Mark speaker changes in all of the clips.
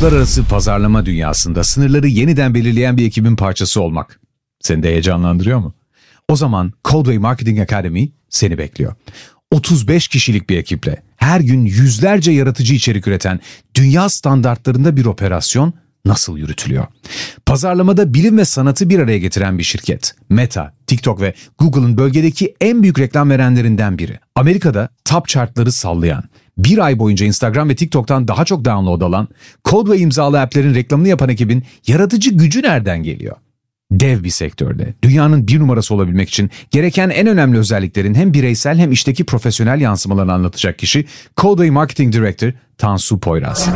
Speaker 1: Uluslararası pazarlama dünyasında sınırları yeniden belirleyen bir ekibin parçası olmak seni de heyecanlandırıyor mu? O zaman Coldway Marketing Academy seni bekliyor. 35 kişilik bir ekiple her gün yüzlerce yaratıcı içerik üreten dünya standartlarında bir operasyon nasıl yürütülüyor? Pazarlamada bilim ve sanatı bir araya getiren bir şirket. Meta, TikTok ve Google'ın bölgedeki en büyük reklam verenlerinden biri. Amerika'da top chartları sallayan, bir ay boyunca Instagram ve TikTok'tan daha çok download alan, kod ve imzalı applerin reklamını yapan ekibin yaratıcı gücü nereden geliyor? Dev bir sektörde, dünyanın bir numarası olabilmek için gereken en önemli özelliklerin hem bireysel hem işteki profesyonel yansımalarını anlatacak kişi Codeway Marketing Director Tansu Poyraz.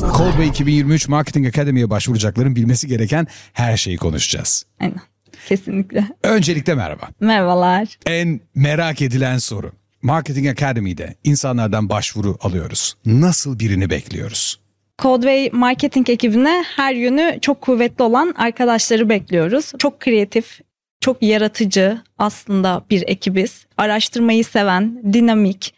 Speaker 1: Codeway 2023 Marketing Academy'ye başvuracakların bilmesi gereken her şeyi konuşacağız.
Speaker 2: Aynen. Kesinlikle.
Speaker 1: Öncelikle merhaba.
Speaker 2: Merhabalar.
Speaker 1: En merak edilen soru. Marketing Academy'de insanlardan başvuru alıyoruz. Nasıl birini bekliyoruz?
Speaker 2: Codeway marketing ekibine her yönü çok kuvvetli olan arkadaşları bekliyoruz. Çok kreatif, çok yaratıcı aslında bir ekibiz. Araştırmayı seven, dinamik,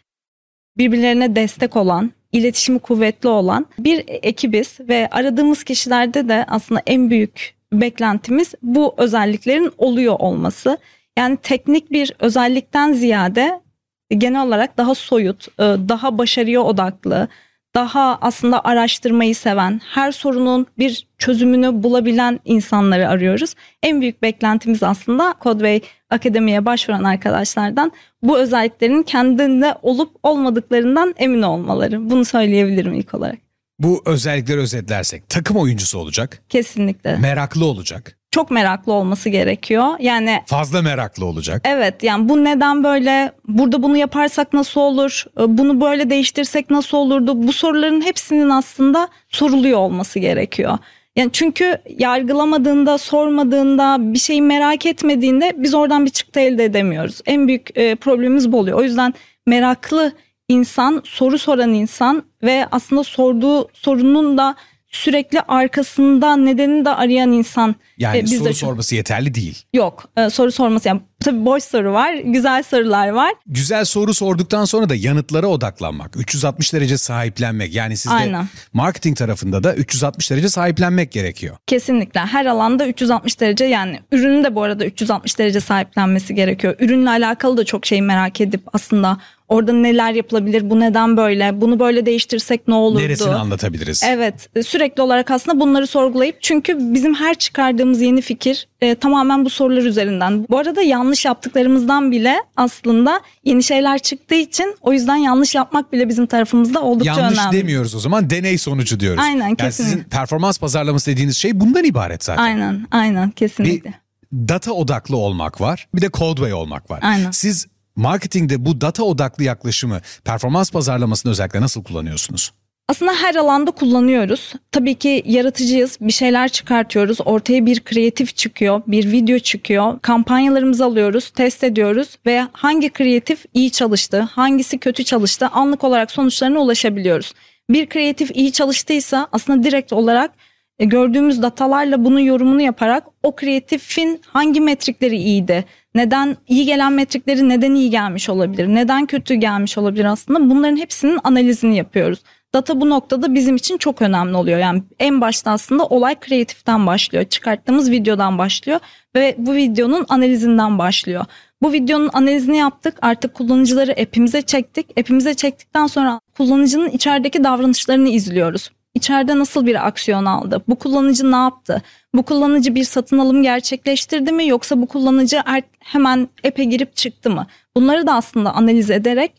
Speaker 2: birbirlerine destek olan, iletişimi kuvvetli olan bir ekibiz ve aradığımız kişilerde de aslında en büyük beklentimiz bu özelliklerin oluyor olması. Yani teknik bir özellikten ziyade genel olarak daha soyut, e, daha başarıya odaklı, daha aslında araştırmayı seven, her sorunun bir çözümünü bulabilen insanları arıyoruz. En büyük beklentimiz aslında Codeway Akademi'ye başvuran arkadaşlardan bu özelliklerin kendinde olup olmadıklarından emin olmaları. Bunu söyleyebilirim ilk olarak.
Speaker 1: Bu özellikleri özetlersek takım oyuncusu olacak.
Speaker 2: Kesinlikle.
Speaker 1: Meraklı olacak
Speaker 2: çok meraklı olması gerekiyor. Yani
Speaker 1: fazla meraklı olacak.
Speaker 2: Evet yani bu neden böyle burada bunu yaparsak nasıl olur? E, bunu böyle değiştirsek nasıl olurdu? Bu soruların hepsinin aslında soruluyor olması gerekiyor. Yani çünkü yargılamadığında, sormadığında, bir şeyi merak etmediğinde biz oradan bir çıktı elde edemiyoruz. En büyük e, problemimiz bu oluyor. O yüzden meraklı insan, soru soran insan ve aslında sorduğu sorunun da sürekli arkasında nedenini de arayan insan.
Speaker 1: Yani e, soru sorması yeterli değil.
Speaker 2: Yok e, soru sorması yani tabii boş soru var güzel sorular var.
Speaker 1: Güzel soru sorduktan sonra da yanıtlara odaklanmak 360 derece sahiplenmek yani sizde Aynen. marketing tarafında da 360 derece sahiplenmek gerekiyor.
Speaker 2: Kesinlikle her alanda 360 derece yani ürünün de bu arada 360 derece sahiplenmesi gerekiyor. Ürünle alakalı da çok şey merak edip aslında Orada neler yapılabilir? Bu neden böyle? Bunu böyle değiştirsek ne olurdu?
Speaker 1: Neresini anlatabiliriz?
Speaker 2: Evet. Sürekli olarak aslında bunları sorgulayıp çünkü bizim her çıkardığımız yeni fikir e, tamamen bu sorular üzerinden. Bu arada yanlış yaptıklarımızdan bile aslında yeni şeyler çıktığı için o yüzden yanlış yapmak bile bizim tarafımızda oldukça
Speaker 1: yanlış
Speaker 2: önemli.
Speaker 1: Yanlış demiyoruz o zaman deney sonucu diyoruz.
Speaker 2: Aynen
Speaker 1: kesinlikle.
Speaker 2: Yani
Speaker 1: sizin performans pazarlaması dediğiniz şey bundan ibaret zaten.
Speaker 2: Aynen aynen kesinlikle.
Speaker 1: Bir data odaklı olmak var bir de Codeway olmak var.
Speaker 2: Aynen.
Speaker 1: Siz marketingde bu data odaklı yaklaşımı performans pazarlamasında özellikle nasıl kullanıyorsunuz?
Speaker 2: Aslında her alanda kullanıyoruz. Tabii ki yaratıcıyız, bir şeyler çıkartıyoruz. Ortaya bir kreatif çıkıyor, bir video çıkıyor. Kampanyalarımızı alıyoruz, test ediyoruz ve hangi kreatif iyi çalıştı, hangisi kötü çalıştı anlık olarak sonuçlarına ulaşabiliyoruz. Bir kreatif iyi çalıştıysa aslında direkt olarak e, gördüğümüz datalarla bunun yorumunu yaparak o kreatifin hangi metrikleri iyiydi, neden iyi gelen metrikleri neden iyi gelmiş olabilir, neden kötü gelmiş olabilir aslında bunların hepsinin analizini yapıyoruz. Data bu noktada bizim için çok önemli oluyor. Yani en başta aslında olay kreatiften başlıyor. Çıkarttığımız videodan başlıyor ve bu videonun analizinden başlıyor. Bu videonun analizini yaptık. Artık kullanıcıları app'imize çektik. App'imize çektikten sonra kullanıcının içerideki davranışlarını izliyoruz. İçeride nasıl bir aksiyon aldı? Bu kullanıcı ne yaptı? Bu kullanıcı bir satın alım gerçekleştirdi mi yoksa bu kullanıcı er, hemen app'e girip çıktı mı? Bunları da aslında analiz ederek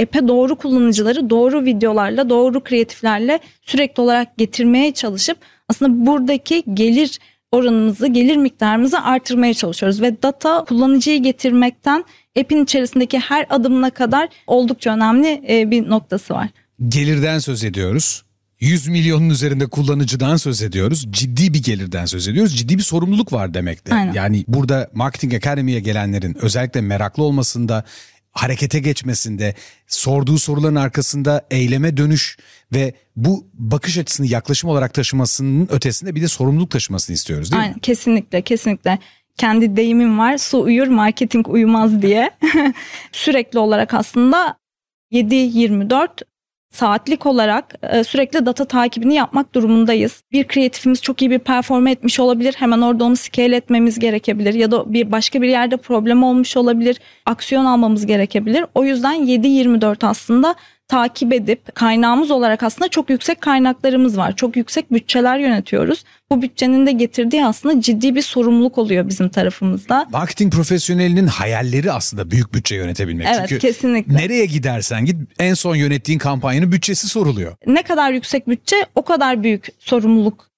Speaker 2: app'e doğru kullanıcıları doğru videolarla, doğru kreatiflerle sürekli olarak getirmeye çalışıp aslında buradaki gelir oranımızı, gelir miktarımızı artırmaya çalışıyoruz ve data kullanıcıyı getirmekten app'in içerisindeki her adımına kadar oldukça önemli bir noktası var.
Speaker 1: Gelirden söz ediyoruz. 100 milyonun üzerinde kullanıcıdan söz ediyoruz. Ciddi bir gelirden söz ediyoruz. Ciddi bir sorumluluk var demekte.
Speaker 2: Aynen.
Speaker 1: Yani burada Marketing Academy'ye gelenlerin özellikle meraklı olmasında, harekete geçmesinde, sorduğu soruların arkasında eyleme dönüş ve bu bakış açısını yaklaşım olarak taşımasının ötesinde bir de sorumluluk taşımasını istiyoruz değil
Speaker 2: Aynen,
Speaker 1: mi?
Speaker 2: Kesinlikle, kesinlikle. Kendi deyimim var su uyur marketing uyumaz diye. Sürekli olarak aslında 7-24 saatlik olarak e, sürekli data takibini yapmak durumundayız. Bir kreatifimiz çok iyi bir perform etmiş olabilir. Hemen orada onu scale etmemiz gerekebilir ya da bir başka bir yerde problem olmuş olabilir. Aksiyon almamız gerekebilir. O yüzden 7-24 aslında takip edip kaynağımız olarak aslında çok yüksek kaynaklarımız var. Çok yüksek bütçeler yönetiyoruz. Bu bütçenin de getirdiği aslında ciddi bir sorumluluk oluyor bizim tarafımızda.
Speaker 1: Marketing profesyonelinin hayalleri aslında büyük bütçe yönetebilmek.
Speaker 2: Evet
Speaker 1: Çünkü
Speaker 2: kesinlikle.
Speaker 1: nereye gidersen git en son yönettiğin kampanyanın bütçesi soruluyor.
Speaker 2: Ne kadar yüksek bütçe o kadar büyük sorumluluk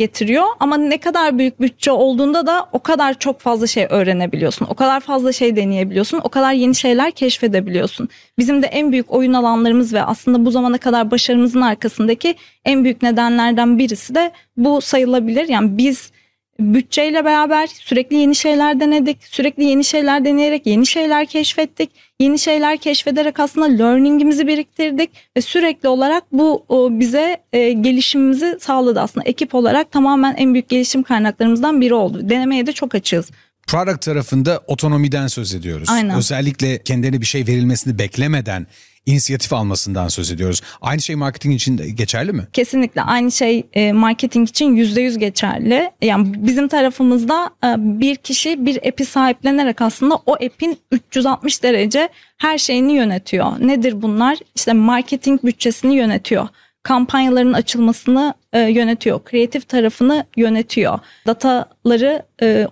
Speaker 2: getiriyor ama ne kadar büyük bütçe olduğunda da o kadar çok fazla şey öğrenebiliyorsun. O kadar fazla şey deneyebiliyorsun. O kadar yeni şeyler keşfedebiliyorsun. Bizim de en büyük oyun alanlarımız ve aslında bu zamana kadar başarımızın arkasındaki en büyük nedenlerden birisi de bu sayılabilir. Yani biz bütçeyle beraber sürekli yeni şeyler denedik. Sürekli yeni şeyler deneyerek yeni şeyler keşfettik. Yeni şeyler keşfederek aslında learningimizi biriktirdik ve sürekli olarak bu bize e, gelişimimizi sağladı aslında. Ekip olarak tamamen en büyük gelişim kaynaklarımızdan biri oldu. Denemeye de çok açığız.
Speaker 1: Product tarafında otonomiden söz ediyoruz.
Speaker 2: Aynen.
Speaker 1: Özellikle kendine bir şey verilmesini beklemeden inisiyatif almasından söz ediyoruz. Aynı şey marketing için de geçerli mi?
Speaker 2: Kesinlikle aynı şey e, marketing için yüzde yüz geçerli. Yani bizim tarafımızda e, bir kişi bir app'i sahiplenerek aslında o app'in 360 derece her şeyini yönetiyor. Nedir bunlar? İşte marketing bütçesini yönetiyor. Kampanyaların açılmasını e, yönetiyor. Kreatif tarafını yönetiyor. Dataları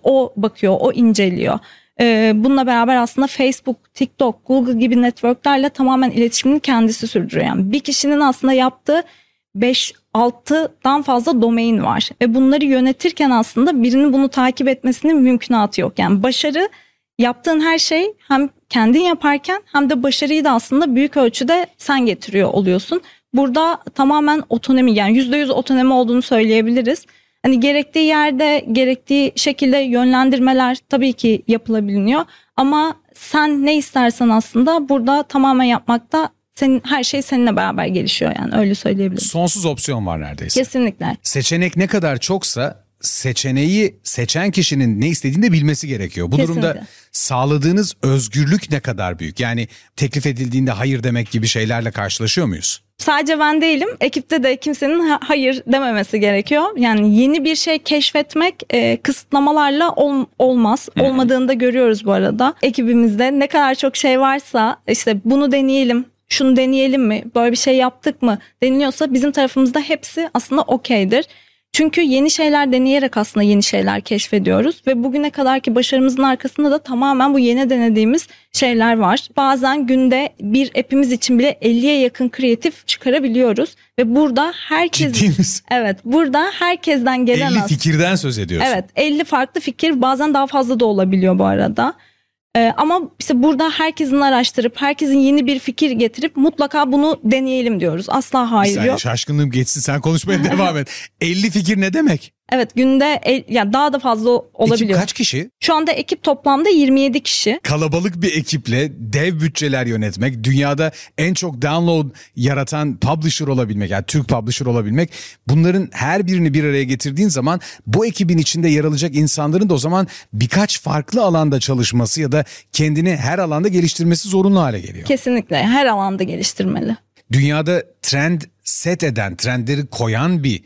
Speaker 2: o bakıyor, o inceliyor. Ee, bununla beraber aslında Facebook, TikTok, Google gibi networklerle tamamen iletişimini kendisi sürdürüyor. Yani bir kişinin aslında yaptığı 5-6'dan fazla domain var ve bunları yönetirken aslında birinin bunu takip etmesinin mümkünatı yok. Yani başarı yaptığın her şey hem kendin yaparken hem de başarıyı da aslında büyük ölçüde sen getiriyor oluyorsun. Burada tamamen otonomi yani %100 otonomi olduğunu söyleyebiliriz. Hani gerektiği yerde gerektiği şekilde yönlendirmeler tabii ki yapılabiliyor ama sen ne istersen aslında burada tamamen yapmakta senin her şey seninle beraber gelişiyor yani öyle söyleyebilirim.
Speaker 1: Sonsuz opsiyon var neredeyse.
Speaker 2: Kesinlikle.
Speaker 1: Seçenek ne kadar çoksa seçeneği seçen kişinin ne istediğini de bilmesi gerekiyor. Bu
Speaker 2: Kesinlikle.
Speaker 1: durumda sağladığınız özgürlük ne kadar büyük? Yani teklif edildiğinde hayır demek gibi şeylerle karşılaşıyor muyuz?
Speaker 2: Sadece ben değilim. Ekipte de kimsenin hayır dememesi gerekiyor. Yani yeni bir şey keşfetmek e, kısıtlamalarla ol, olmaz. Hmm. Olmadığını da görüyoruz bu arada. Ekibimizde ne kadar çok şey varsa işte bunu deneyelim, şunu deneyelim mi, böyle bir şey yaptık mı deniliyorsa bizim tarafımızda hepsi aslında okeydir. Çünkü yeni şeyler deneyerek aslında yeni şeyler keşfediyoruz ve bugüne kadarki başarımızın arkasında da tamamen bu yeni denediğimiz şeyler var. Bazen günde bir app'imiz için bile 50'ye yakın kreatif çıkarabiliyoruz ve burada herkes
Speaker 1: Ciddi misin?
Speaker 2: Evet, burada herkesten gelen
Speaker 1: 50
Speaker 2: az-
Speaker 1: fikirden söz ediyorsun.
Speaker 2: Evet 50 farklı fikir bazen daha fazla da olabiliyor bu arada. Ee, ama işte burada herkesin araştırıp herkesin yeni bir fikir getirip mutlaka bunu deneyelim diyoruz. Asla hayır
Speaker 1: saniye
Speaker 2: yok.
Speaker 1: şaşkınlığım geçsin sen konuşmaya devam et. 50 fikir ne demek?
Speaker 2: Evet günde el, ya daha da fazla olabiliyor.
Speaker 1: Ekip kaç kişi?
Speaker 2: Şu anda ekip toplamda 27 kişi.
Speaker 1: Kalabalık bir ekiple dev bütçeler yönetmek, dünyada en çok download yaratan publisher olabilmek, yani Türk publisher olabilmek. Bunların her birini bir araya getirdiğin zaman bu ekibin içinde yer alacak insanların da o zaman birkaç farklı alanda çalışması ya da kendini her alanda geliştirmesi zorunlu hale geliyor.
Speaker 2: Kesinlikle her alanda geliştirmeli.
Speaker 1: Dünyada trend set eden, trendleri koyan bir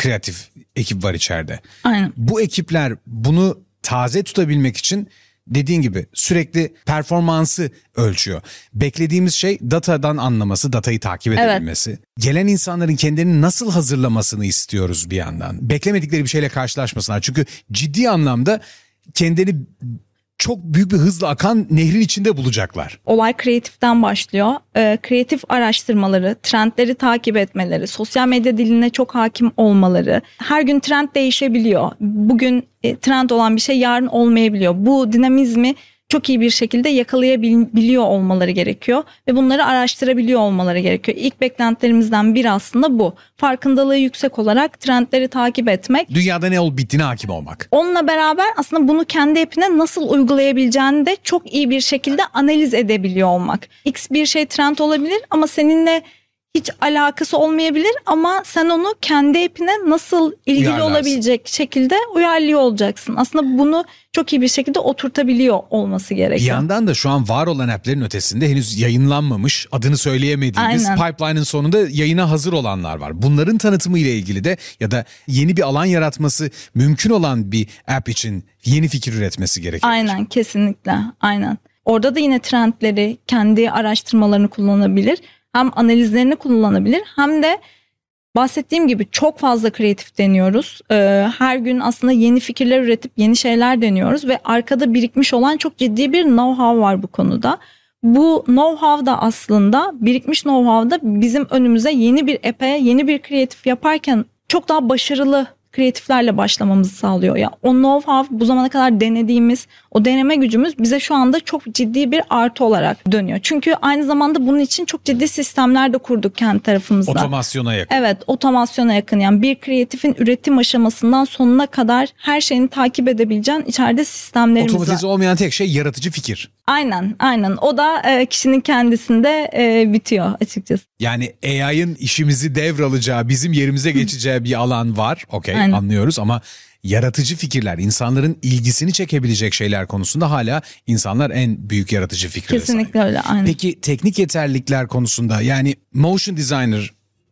Speaker 1: kreatif ekip var içeride.
Speaker 2: Aynen.
Speaker 1: Bu ekipler bunu taze tutabilmek için dediğin gibi sürekli performansı ölçüyor. Beklediğimiz şey datadan anlaması, datayı takip
Speaker 2: Evet.
Speaker 1: edebilmesi. Gelen insanların kendilerini nasıl hazırlamasını istiyoruz bir yandan. Beklemedikleri bir şeyle karşılaşmasınlar. Çünkü ciddi anlamda kendini çok büyük bir hızla akan nehrin içinde bulacaklar.
Speaker 2: Olay kreatiften başlıyor. Ee, kreatif araştırmaları, trendleri takip etmeleri, sosyal medya diline çok hakim olmaları. Her gün trend değişebiliyor. Bugün e, trend olan bir şey yarın olmayabiliyor. Bu dinamizmi çok iyi bir şekilde yakalayabiliyor olmaları gerekiyor ve bunları araştırabiliyor olmaları gerekiyor. İlk beklentilerimizden biri aslında bu. Farkındalığı yüksek olarak trendleri takip etmek.
Speaker 1: Dünyada ne olup bittiğine hakim olmak.
Speaker 2: Onunla beraber aslında bunu kendi app'ine nasıl uygulayabileceğini de çok iyi bir şekilde analiz edebiliyor olmak. X bir şey trend olabilir ama seninle hiç alakası olmayabilir ama sen onu kendi app'ine nasıl ilgili
Speaker 1: Uyarlarsın.
Speaker 2: olabilecek şekilde uyarlıyor olacaksın. Aslında bunu çok iyi bir şekilde oturtabiliyor olması
Speaker 1: Bir
Speaker 2: gerekiyor.
Speaker 1: yandan da şu an var olan app'lerin ötesinde henüz yayınlanmamış, adını söyleyemediğimiz
Speaker 2: Aynen.
Speaker 1: pipeline'ın sonunda yayına hazır olanlar var. Bunların tanıtımı ile ilgili de ya da yeni bir alan yaratması mümkün olan bir app için yeni fikir üretmesi gerekiyor.
Speaker 2: Aynen kesinlikle aynen. Orada da yine trendleri kendi araştırmalarını kullanabilir. Hem analizlerini kullanabilir hem de bahsettiğim gibi çok fazla kreatif deniyoruz. Ee, her gün aslında yeni fikirler üretip yeni şeyler deniyoruz ve arkada birikmiş olan çok ciddi bir know-how var bu konuda. Bu know-how da aslında birikmiş know-how da bizim önümüze yeni bir app'e yeni bir kreatif yaparken çok daha başarılı kreatiflerle başlamamızı sağlıyor. Ya o know-how bu zamana kadar denediğimiz o deneme gücümüz bize şu anda çok ciddi bir artı olarak dönüyor. Çünkü aynı zamanda bunun için çok ciddi sistemler de kurduk kendi tarafımızda.
Speaker 1: Otomasyona yakın.
Speaker 2: Evet otomasyona yakın yani bir kreatifin üretim aşamasından sonuna kadar her şeyini takip edebileceğin içeride sistemlerimiz var.
Speaker 1: Otomatize olmayan tek şey yaratıcı fikir.
Speaker 2: Aynen aynen o da e, kişinin kendisinde e, bitiyor açıkçası.
Speaker 1: Yani AI'ın işimizi devralacağı, bizim yerimize geçeceği bir alan var. Okey anlıyoruz ama yaratıcı fikirler, insanların ilgisini çekebilecek şeyler konusunda hala insanlar en büyük yaratıcı sahip.
Speaker 2: Kesinlikle öyle aynen.
Speaker 1: Peki teknik yeterlilikler konusunda yani motion designer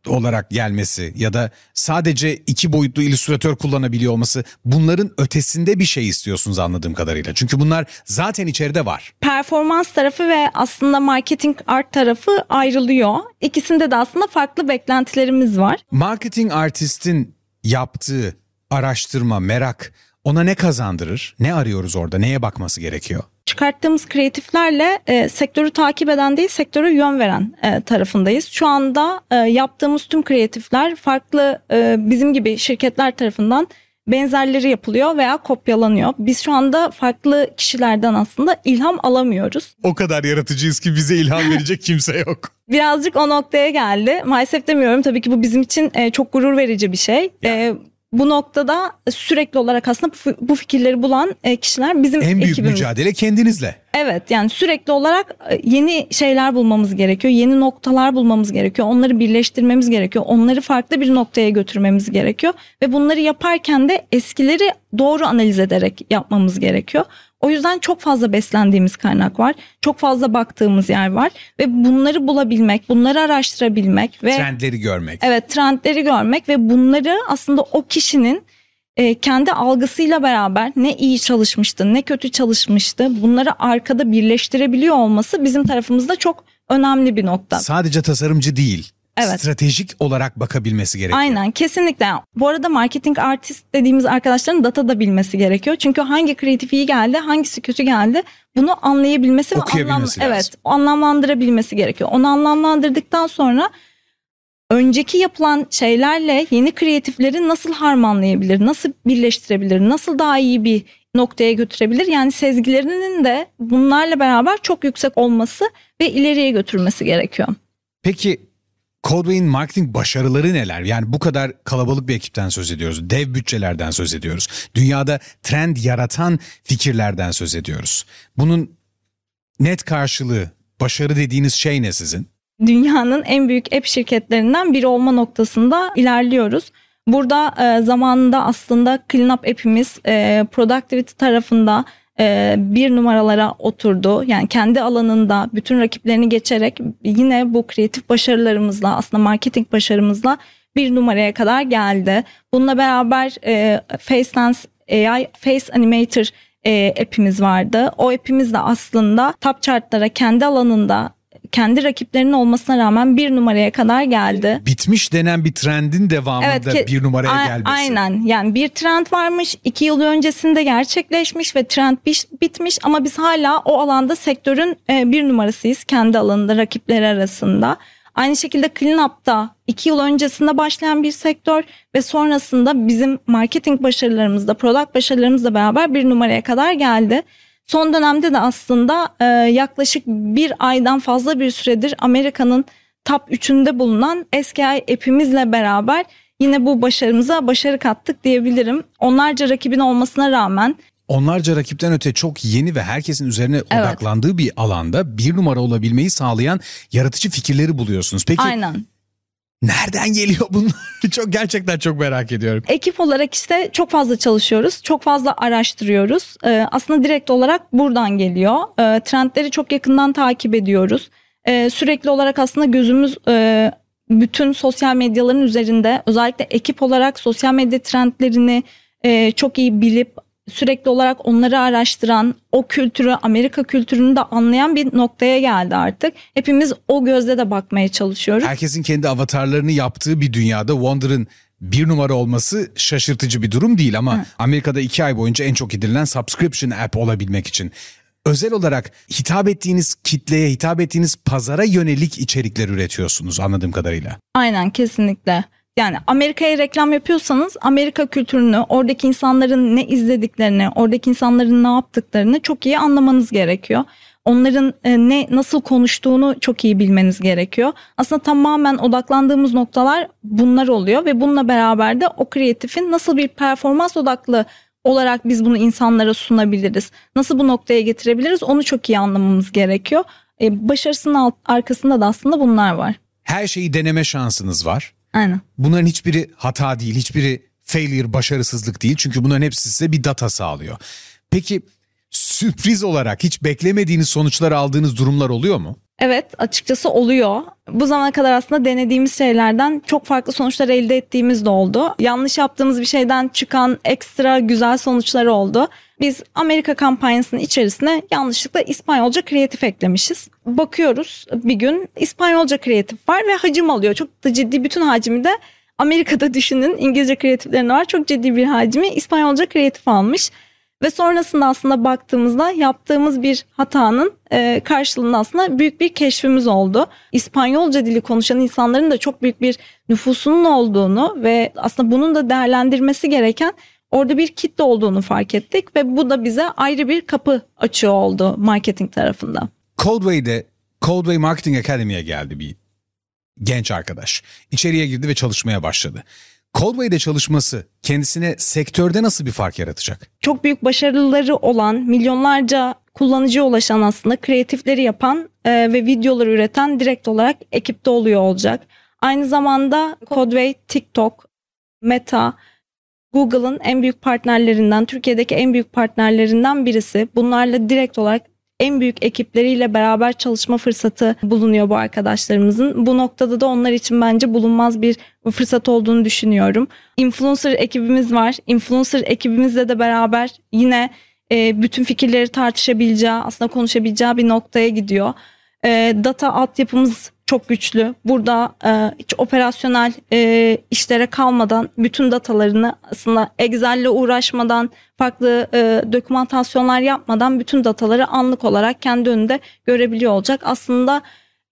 Speaker 1: olarak gelmesi ya da sadece iki boyutlu illüstratör kullanabiliyor olması bunların ötesinde bir şey istiyorsunuz anladığım kadarıyla. Çünkü bunlar zaten içeride var.
Speaker 2: performans tarafı ve aslında marketing art tarafı ayrılıyor. İkisinde de aslında farklı beklentilerimiz var.
Speaker 1: Marketing artistin yaptığı araştırma, merak ona ne kazandırır? Ne arıyoruz orada? Neye bakması gerekiyor?
Speaker 2: Çıkarttığımız kreatiflerle e, sektörü takip eden değil sektöre yön veren e, tarafındayız. Şu anda e, yaptığımız tüm kreatifler farklı e, bizim gibi şirketler tarafından benzerleri yapılıyor veya kopyalanıyor. Biz şu anda farklı kişilerden aslında ilham alamıyoruz.
Speaker 1: O kadar yaratıcıyız ki bize ilham verecek kimse yok.
Speaker 2: Birazcık o noktaya geldi. Maalesef demiyorum tabii ki bu bizim için e, çok gurur verici bir şey. E, bu noktada sürekli olarak aslında bu, fikirleri bulan e, kişiler bizim
Speaker 1: En büyük
Speaker 2: ekibimiz.
Speaker 1: mücadele kendinizle.
Speaker 2: Evet yani sürekli olarak e, yeni şeyler bulmamız gerekiyor. Yeni noktalar bulmamız gerekiyor. Onları birleştirmemiz gerekiyor. Onları farklı bir noktaya götürmemiz gerekiyor. Ve bunları yaparken de eskileri doğru analiz ederek yapmamız gerekiyor. O yüzden çok fazla beslendiğimiz kaynak var. Çok fazla baktığımız yer var. Ve bunları bulabilmek, bunları araştırabilmek ve...
Speaker 1: Trendleri görmek.
Speaker 2: Evet trendleri görmek ve bunları aslında o kişinin e, kendi algısıyla beraber ne iyi çalışmıştı ne kötü çalışmıştı bunları arkada birleştirebiliyor olması bizim tarafımızda çok önemli bir nokta.
Speaker 1: Sadece tasarımcı değil.
Speaker 2: Evet.
Speaker 1: Stratejik olarak bakabilmesi gerekiyor.
Speaker 2: Aynen kesinlikle. Bu arada marketing artist dediğimiz arkadaşların data da bilmesi gerekiyor. Çünkü hangi kreatif iyi geldi, hangisi kötü geldi bunu anlayabilmesi ve
Speaker 1: Okuyabilmesi lazım.
Speaker 2: evet anlamlandırabilmesi gerekiyor. Onu anlamlandırdıktan sonra önceki yapılan şeylerle yeni kreatifleri nasıl harmanlayabilir, nasıl birleştirebilir, nasıl daha iyi bir noktaya götürebilir? Yani sezgilerinin de bunlarla beraber çok yüksek olması ve ileriye götürmesi gerekiyor.
Speaker 1: Peki Codeway'in marketing başarıları neler? Yani bu kadar kalabalık bir ekipten söz ediyoruz. Dev bütçelerden söz ediyoruz. Dünyada trend yaratan fikirlerden söz ediyoruz. Bunun net karşılığı, başarı dediğiniz şey ne sizin?
Speaker 2: dünyanın en büyük app şirketlerinden biri olma noktasında ilerliyoruz. Burada e, zamanında aslında CleanUp app'imiz e, productivity tarafında e, bir numaralara oturdu. Yani kendi alanında bütün rakiplerini geçerek yine bu kreatif başarılarımızla aslında marketing başarımızla bir numaraya kadar geldi. Bununla beraber e, FaceLens AI Face Animator e, app'imiz vardı. O app'imiz de aslında top chartlara kendi alanında kendi rakiplerinin olmasına rağmen bir numaraya kadar geldi.
Speaker 1: Bitmiş denen bir trendin devamında
Speaker 2: ke-
Speaker 1: bir numaraya
Speaker 2: a-
Speaker 1: gelmesi.
Speaker 2: Aynen yani bir trend varmış iki yıl öncesinde gerçekleşmiş ve trend bitmiş ama biz hala o alanda sektörün e, bir numarasıyız kendi alanında rakipleri arasında. Aynı şekilde CleanUp'ta iki yıl öncesinde başlayan bir sektör ve sonrasında bizim marketing başarılarımızla, product başarılarımızla beraber bir numaraya kadar geldi. Son dönemde de aslında e, yaklaşık bir aydan fazla bir süredir Amerika'nın top 3'ünde bulunan SKI app'imizle beraber yine bu başarımıza başarı kattık diyebilirim. Onlarca rakibin olmasına rağmen
Speaker 1: Onlarca rakipten öte çok yeni ve herkesin üzerine odaklandığı bir alanda bir numara olabilmeyi sağlayan yaratıcı fikirleri buluyorsunuz. Peki
Speaker 2: aynen
Speaker 1: Nereden geliyor bunlar? çok gerçekten çok merak ediyorum.
Speaker 2: Ekip olarak işte çok fazla çalışıyoruz. Çok fazla araştırıyoruz. Ee, aslında direkt olarak buradan geliyor. Ee, trendleri çok yakından takip ediyoruz. Ee, sürekli olarak aslında gözümüz e, bütün sosyal medyaların üzerinde. Özellikle ekip olarak sosyal medya trendlerini e, çok iyi bilip sürekli olarak onları araştıran, o kültürü, Amerika kültürünü de anlayan bir noktaya geldi artık. Hepimiz o gözle de bakmaya çalışıyoruz.
Speaker 1: Herkesin kendi avatarlarını yaptığı bir dünyada Wonder'ın bir numara olması şaşırtıcı bir durum değil ama Hı. Amerika'da iki ay boyunca en çok gidilen subscription app olabilmek için özel olarak hitap ettiğiniz kitleye, hitap ettiğiniz pazara yönelik içerikler üretiyorsunuz anladığım kadarıyla.
Speaker 2: Aynen kesinlikle. Yani Amerika'ya reklam yapıyorsanız Amerika kültürünü, oradaki insanların ne izlediklerini, oradaki insanların ne yaptıklarını çok iyi anlamanız gerekiyor. Onların e, ne nasıl konuştuğunu çok iyi bilmeniz gerekiyor. Aslında tamamen odaklandığımız noktalar bunlar oluyor ve bununla beraber de o kreatifin nasıl bir performans odaklı olarak biz bunu insanlara sunabiliriz? Nasıl bu noktaya getirebiliriz? Onu çok iyi anlamamız gerekiyor. E, başarısının arkasında da aslında bunlar var.
Speaker 1: Her şeyi deneme şansınız var.
Speaker 2: Aynen.
Speaker 1: Bunların hiçbiri hata değil, hiçbiri failure, başarısızlık değil. Çünkü bunların hepsi size bir data sağlıyor. Peki sürpriz olarak hiç beklemediğiniz sonuçlar aldığınız durumlar oluyor mu?
Speaker 2: Evet açıkçası oluyor. Bu zamana kadar aslında denediğimiz şeylerden çok farklı sonuçlar elde ettiğimiz de oldu. Yanlış yaptığımız bir şeyden çıkan ekstra güzel sonuçlar oldu. Biz Amerika kampanyasının içerisine yanlışlıkla İspanyolca kreatif eklemişiz. Bakıyoruz bir gün İspanyolca kreatif var ve hacim alıyor. Çok da ciddi bütün hacmi de Amerika'da düşünün İngilizce kreatiflerinde var. Çok ciddi bir hacmi İspanyolca kreatif almış. Ve sonrasında aslında baktığımızda yaptığımız bir hatanın e, karşılığında aslında büyük bir keşfimiz oldu. İspanyolca dili konuşan insanların da çok büyük bir nüfusunun olduğunu ve aslında bunun da değerlendirmesi gereken orada bir kitle olduğunu fark ettik ve bu da bize ayrı bir kapı açıyor oldu marketing tarafında.
Speaker 1: Coldway'de Coldway Marketing Academy'ye geldi bir genç arkadaş. İçeriye girdi ve çalışmaya başladı. Coldway'de çalışması kendisine sektörde nasıl bir fark yaratacak?
Speaker 2: Çok büyük başarıları olan, milyonlarca kullanıcıya ulaşan aslında kreatifleri yapan e, ve videoları üreten direkt olarak ekipte oluyor olacak. Aynı zamanda Codeway, TikTok, Meta, Google'ın en büyük partnerlerinden, Türkiye'deki en büyük partnerlerinden birisi. Bunlarla direkt olarak en büyük ekipleriyle beraber çalışma fırsatı bulunuyor bu arkadaşlarımızın. Bu noktada da onlar için bence bulunmaz bir fırsat olduğunu düşünüyorum. Influencer ekibimiz var. Influencer ekibimizle de beraber yine e, bütün fikirleri tartışabileceği, aslında konuşabileceği bir noktaya gidiyor. E, data altyapımız çok güçlü. Burada e, hiç operasyonel e, işlere kalmadan bütün datalarını aslında Excel'le uğraşmadan farklı e, dokümantasyonlar yapmadan bütün dataları anlık olarak kendi önünde görebiliyor olacak. Aslında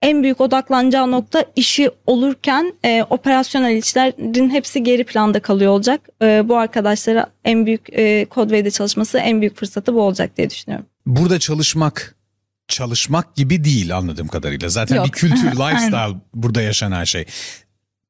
Speaker 2: en büyük odaklanacağı nokta işi olurken e, operasyonel işlerin hepsi geri planda kalıyor olacak. E, bu arkadaşlara en büyük e, Codeway'de çalışması en büyük fırsatı bu olacak diye düşünüyorum.
Speaker 1: Burada çalışmak çalışmak gibi değil anladığım kadarıyla. Zaten Yok. bir kültür, lifestyle burada yaşanan şey.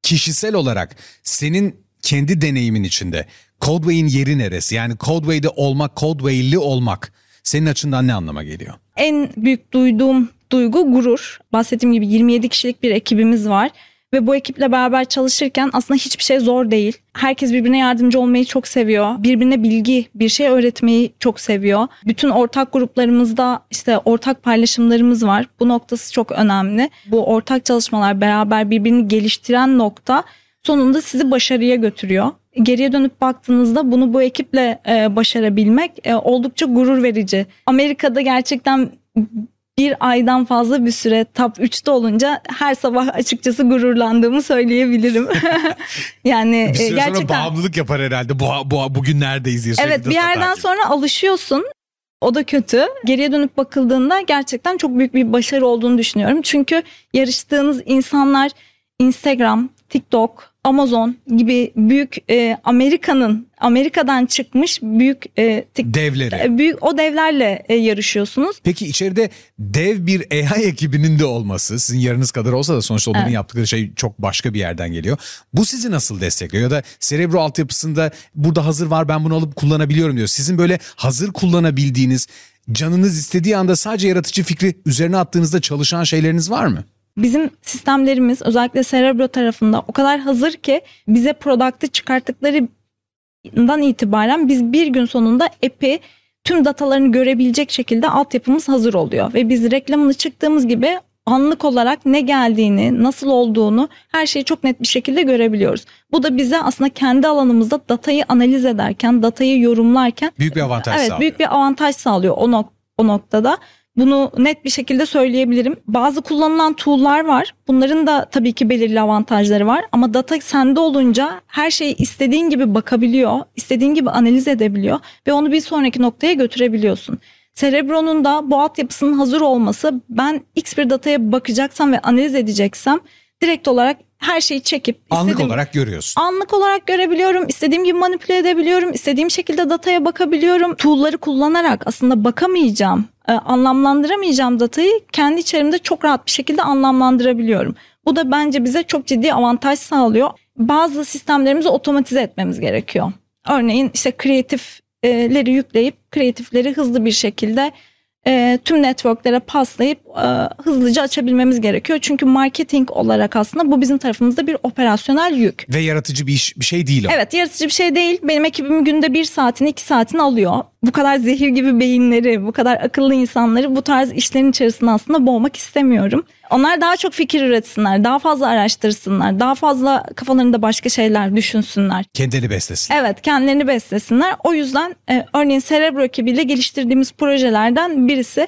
Speaker 1: Kişisel olarak senin kendi deneyimin içinde Codeway'in yeri neresi? Yani Codeway'de olmak, Codeway'li olmak senin açından ne anlama geliyor?
Speaker 2: En büyük duyduğum duygu gurur. Bahsettiğim gibi 27 kişilik bir ekibimiz var ve bu ekiple beraber çalışırken aslında hiçbir şey zor değil. Herkes birbirine yardımcı olmayı çok seviyor. Birbirine bilgi, bir şey öğretmeyi çok seviyor. Bütün ortak gruplarımızda işte ortak paylaşımlarımız var. Bu noktası çok önemli. Bu ortak çalışmalar beraber birbirini geliştiren nokta sonunda sizi başarıya götürüyor. Geriye dönüp baktığınızda bunu bu ekiple e, başarabilmek e, oldukça gurur verici. Amerika'da gerçekten bir aydan fazla bir süre top 3'te olunca her sabah açıkçası gururlandığımı söyleyebilirim. yani
Speaker 1: bir süre gerçekten sonra bağımlılık yapar herhalde. Bu, bu bugün neredeyiz diye
Speaker 2: Evet bir yerden sonra alışıyorsun. O da kötü. Geriye dönüp bakıldığında gerçekten çok büyük bir başarı olduğunu düşünüyorum. Çünkü yarıştığınız insanlar Instagram, TikTok, Amazon gibi büyük e, Amerika'nın Amerika'dan çıkmış büyük e,
Speaker 1: tik, devleri.
Speaker 2: E, büyük o devlerle e, yarışıyorsunuz.
Speaker 1: Peki içeride dev bir AI ekibinin de olması sizin yarınız kadar olsa da sonuçta onların evet. yaptıkları şey çok başka bir yerden geliyor. Bu sizi nasıl destekliyor ya da Cerebro altyapısında burada hazır var ben bunu alıp kullanabiliyorum diyor. Sizin böyle hazır kullanabildiğiniz canınız istediği anda sadece yaratıcı fikri üzerine attığınızda çalışan şeyleriniz var mı?
Speaker 2: Bizim sistemlerimiz özellikle Cerebro tarafında o kadar hazır ki bize product'ı çıkarttıklarından itibaren biz bir gün sonunda app'i tüm datalarını görebilecek şekilde altyapımız hazır oluyor. Ve biz reklamını çıktığımız gibi anlık olarak ne geldiğini, nasıl olduğunu her şeyi çok net bir şekilde görebiliyoruz. Bu da bize aslında kendi alanımızda datayı analiz ederken, datayı yorumlarken
Speaker 1: büyük bir avantaj
Speaker 2: evet,
Speaker 1: sağlıyor.
Speaker 2: büyük bir avantaj sağlıyor o, nok- o noktada. Bunu net bir şekilde söyleyebilirim. Bazı kullanılan tool'lar var. Bunların da tabii ki belirli avantajları var ama data sende olunca her şeyi istediğin gibi bakabiliyor, istediğin gibi analiz edebiliyor ve onu bir sonraki noktaya götürebiliyorsun. Cerebro'nun da bu altyapısının hazır olması ben X bir dataya bakacaksam ve analiz edeceksem direkt olarak her şeyi çekip
Speaker 1: Anlık
Speaker 2: istediğim-
Speaker 1: olarak görüyorsun.
Speaker 2: anlık olarak görebiliyorum. istediğim gibi manipüle edebiliyorum. istediğim şekilde dataya bakabiliyorum. Tool'ları kullanarak aslında bakamayacağım, e, anlamlandıramayacağım datayı kendi içerimde çok rahat bir şekilde anlamlandırabiliyorum. Bu da bence bize çok ciddi avantaj sağlıyor. Bazı sistemlerimizi otomatize etmemiz gerekiyor. Örneğin işte kreatifleri yükleyip kreatifleri hızlı bir şekilde e, tüm networklere paslayıp e, hızlıca açabilmemiz gerekiyor. Çünkü marketing olarak aslında bu bizim tarafımızda bir operasyonel yük.
Speaker 1: Ve yaratıcı bir iş bir şey değil o.
Speaker 2: Evet yaratıcı bir şey değil. Benim ekibim günde bir saatini iki saatini alıyor. Bu kadar zehir gibi beyinleri, bu kadar akıllı insanları bu tarz işlerin içerisinde aslında boğmak istemiyorum. Onlar daha çok fikir üretsinler, daha fazla araştırsınlar, daha fazla kafalarında başka şeyler düşünsünler.
Speaker 1: Kendini beslesin.
Speaker 2: Evet kendilerini beslesinler. O yüzden e, örneğin Cerebro ekibiyle geliştirdiğimiz projelerden birisi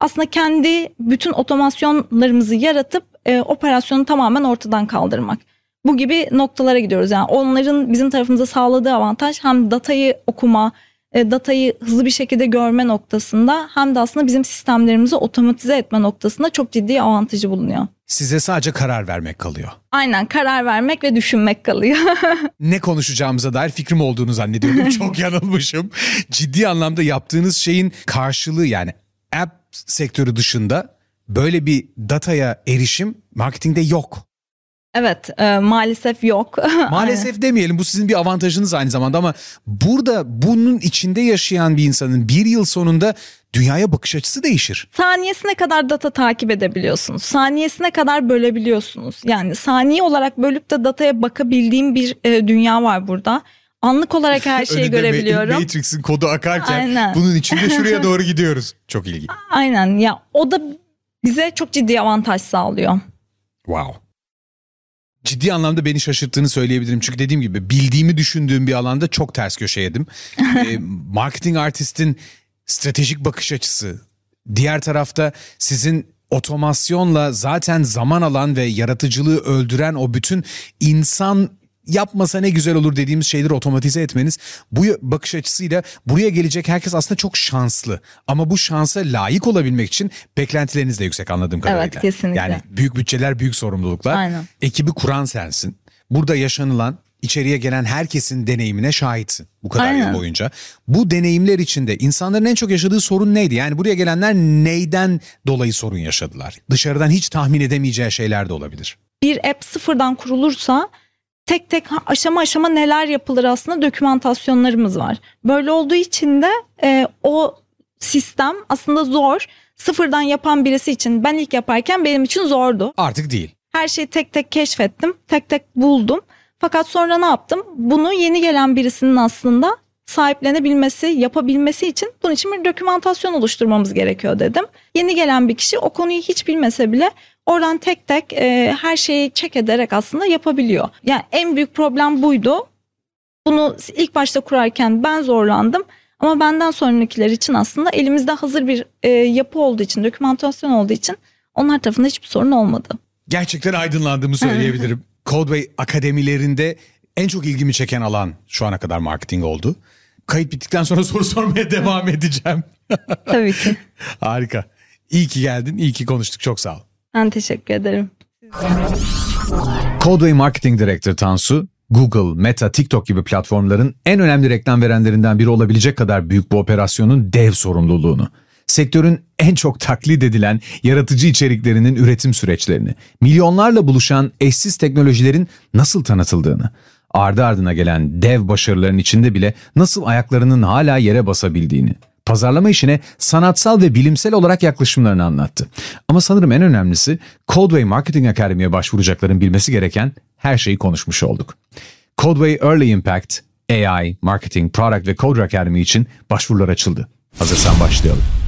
Speaker 2: aslında kendi bütün otomasyonlarımızı yaratıp e, operasyonu tamamen ortadan kaldırmak. Bu gibi noktalara gidiyoruz. Yani onların bizim tarafımıza sağladığı avantaj hem datayı okuma, e, datayı hızlı bir şekilde görme noktasında hem de aslında bizim sistemlerimizi otomatize etme noktasında çok ciddi avantajı bulunuyor.
Speaker 1: Size sadece karar vermek kalıyor.
Speaker 2: Aynen karar vermek ve düşünmek kalıyor.
Speaker 1: ne konuşacağımıza dair fikrim olduğunu zannediyordum. Çok yanılmışım. Ciddi anlamda yaptığınız şeyin karşılığı yani app sektörü dışında böyle bir dataya erişim marketingde yok.
Speaker 2: Evet e, maalesef yok.
Speaker 1: Maalesef demeyelim bu sizin bir avantajınız aynı zamanda ama burada bunun içinde yaşayan bir insanın bir yıl sonunda dünyaya bakış açısı değişir.
Speaker 2: saniyesine kadar data takip edebiliyorsunuz. Saniyesine kadar bölebiliyorsunuz. Yani saniye olarak bölüp de dataya bakabildiğim bir e, dünya var burada. Anlık olarak her şeyi görebiliyorum.
Speaker 1: Matrix'in kodu akarken
Speaker 2: Aynen.
Speaker 1: bunun içinde şuraya doğru gidiyoruz. Çok ilginç.
Speaker 2: Aynen ya o da bize çok ciddi avantaj sağlıyor.
Speaker 1: Wow. Ciddi anlamda beni şaşırttığını söyleyebilirim. Çünkü dediğim gibi bildiğimi düşündüğüm bir alanda çok ters köşe yedim. Ee, marketing artistin stratejik bakış açısı. Diğer tarafta sizin otomasyonla zaten zaman alan ve yaratıcılığı öldüren o bütün insan yapmasa ne güzel olur dediğimiz şeyleri otomatize etmeniz bu bakış açısıyla buraya gelecek herkes aslında çok şanslı. Ama bu şansa layık olabilmek için beklentileriniz de yüksek anladığım kadarıyla.
Speaker 2: kesinlikle.
Speaker 1: Yani büyük bütçeler, büyük sorumluluklar.
Speaker 2: Aynen.
Speaker 1: Ekibi kuran sensin. Burada yaşanılan, içeriye gelen herkesin deneyimine şahitsin bu kadar
Speaker 2: Aynen.
Speaker 1: yıl boyunca. Bu deneyimler içinde insanların en çok yaşadığı sorun neydi? Yani buraya gelenler neyden dolayı sorun yaşadılar? Dışarıdan hiç tahmin edemeyeceği şeyler de olabilir.
Speaker 2: Bir app sıfırdan kurulursa tek tek aşama aşama neler yapılır aslında dokümantasyonlarımız var. Böyle olduğu için de e, o sistem aslında zor. Sıfırdan yapan birisi için ben ilk yaparken benim için zordu.
Speaker 1: Artık değil.
Speaker 2: Her şeyi tek tek keşfettim, tek tek buldum. Fakat sonra ne yaptım? Bunu yeni gelen birisinin aslında sahiplenebilmesi, yapabilmesi için bunun için bir dokümantasyon oluşturmamız gerekiyor dedim. Yeni gelen bir kişi o konuyu hiç bilmese bile oradan tek tek e, her şeyi çek ederek aslında yapabiliyor. Yani en büyük problem buydu. Bunu ilk başta kurarken ben zorlandım. Ama benden sonrakiler için aslında elimizde hazır bir e, yapı olduğu için, dokümantasyon olduğu için onlar tarafında hiçbir sorun olmadı.
Speaker 1: Gerçekten aydınlandığımı söyleyebilirim. Codeway akademilerinde en çok ilgimi çeken alan şu ana kadar marketing oldu. Kayıt bittikten sonra soru sormaya devam edeceğim.
Speaker 2: Tabii ki.
Speaker 1: Harika. İyi ki geldin, iyi ki konuştuk. Çok sağ ol.
Speaker 2: Ben teşekkür ederim.
Speaker 1: Codeway Marketing Director Tansu, Google, Meta, TikTok gibi platformların en önemli reklam verenlerinden biri olabilecek kadar büyük bu operasyonun dev sorumluluğunu, sektörün en çok taklit edilen yaratıcı içeriklerinin üretim süreçlerini, milyonlarla buluşan eşsiz teknolojilerin nasıl tanıtıldığını, ardı ardına gelen dev başarıların içinde bile nasıl ayaklarının hala yere basabildiğini, pazarlama işine sanatsal ve bilimsel olarak yaklaşımlarını anlattı. Ama sanırım en önemlisi Coldway Marketing Akademi'ye başvuracakların bilmesi gereken her şeyi konuşmuş olduk. Coldway Early Impact, AI, Marketing, Product ve Coder Academy için başvurular açıldı. Hazırsan başlayalım.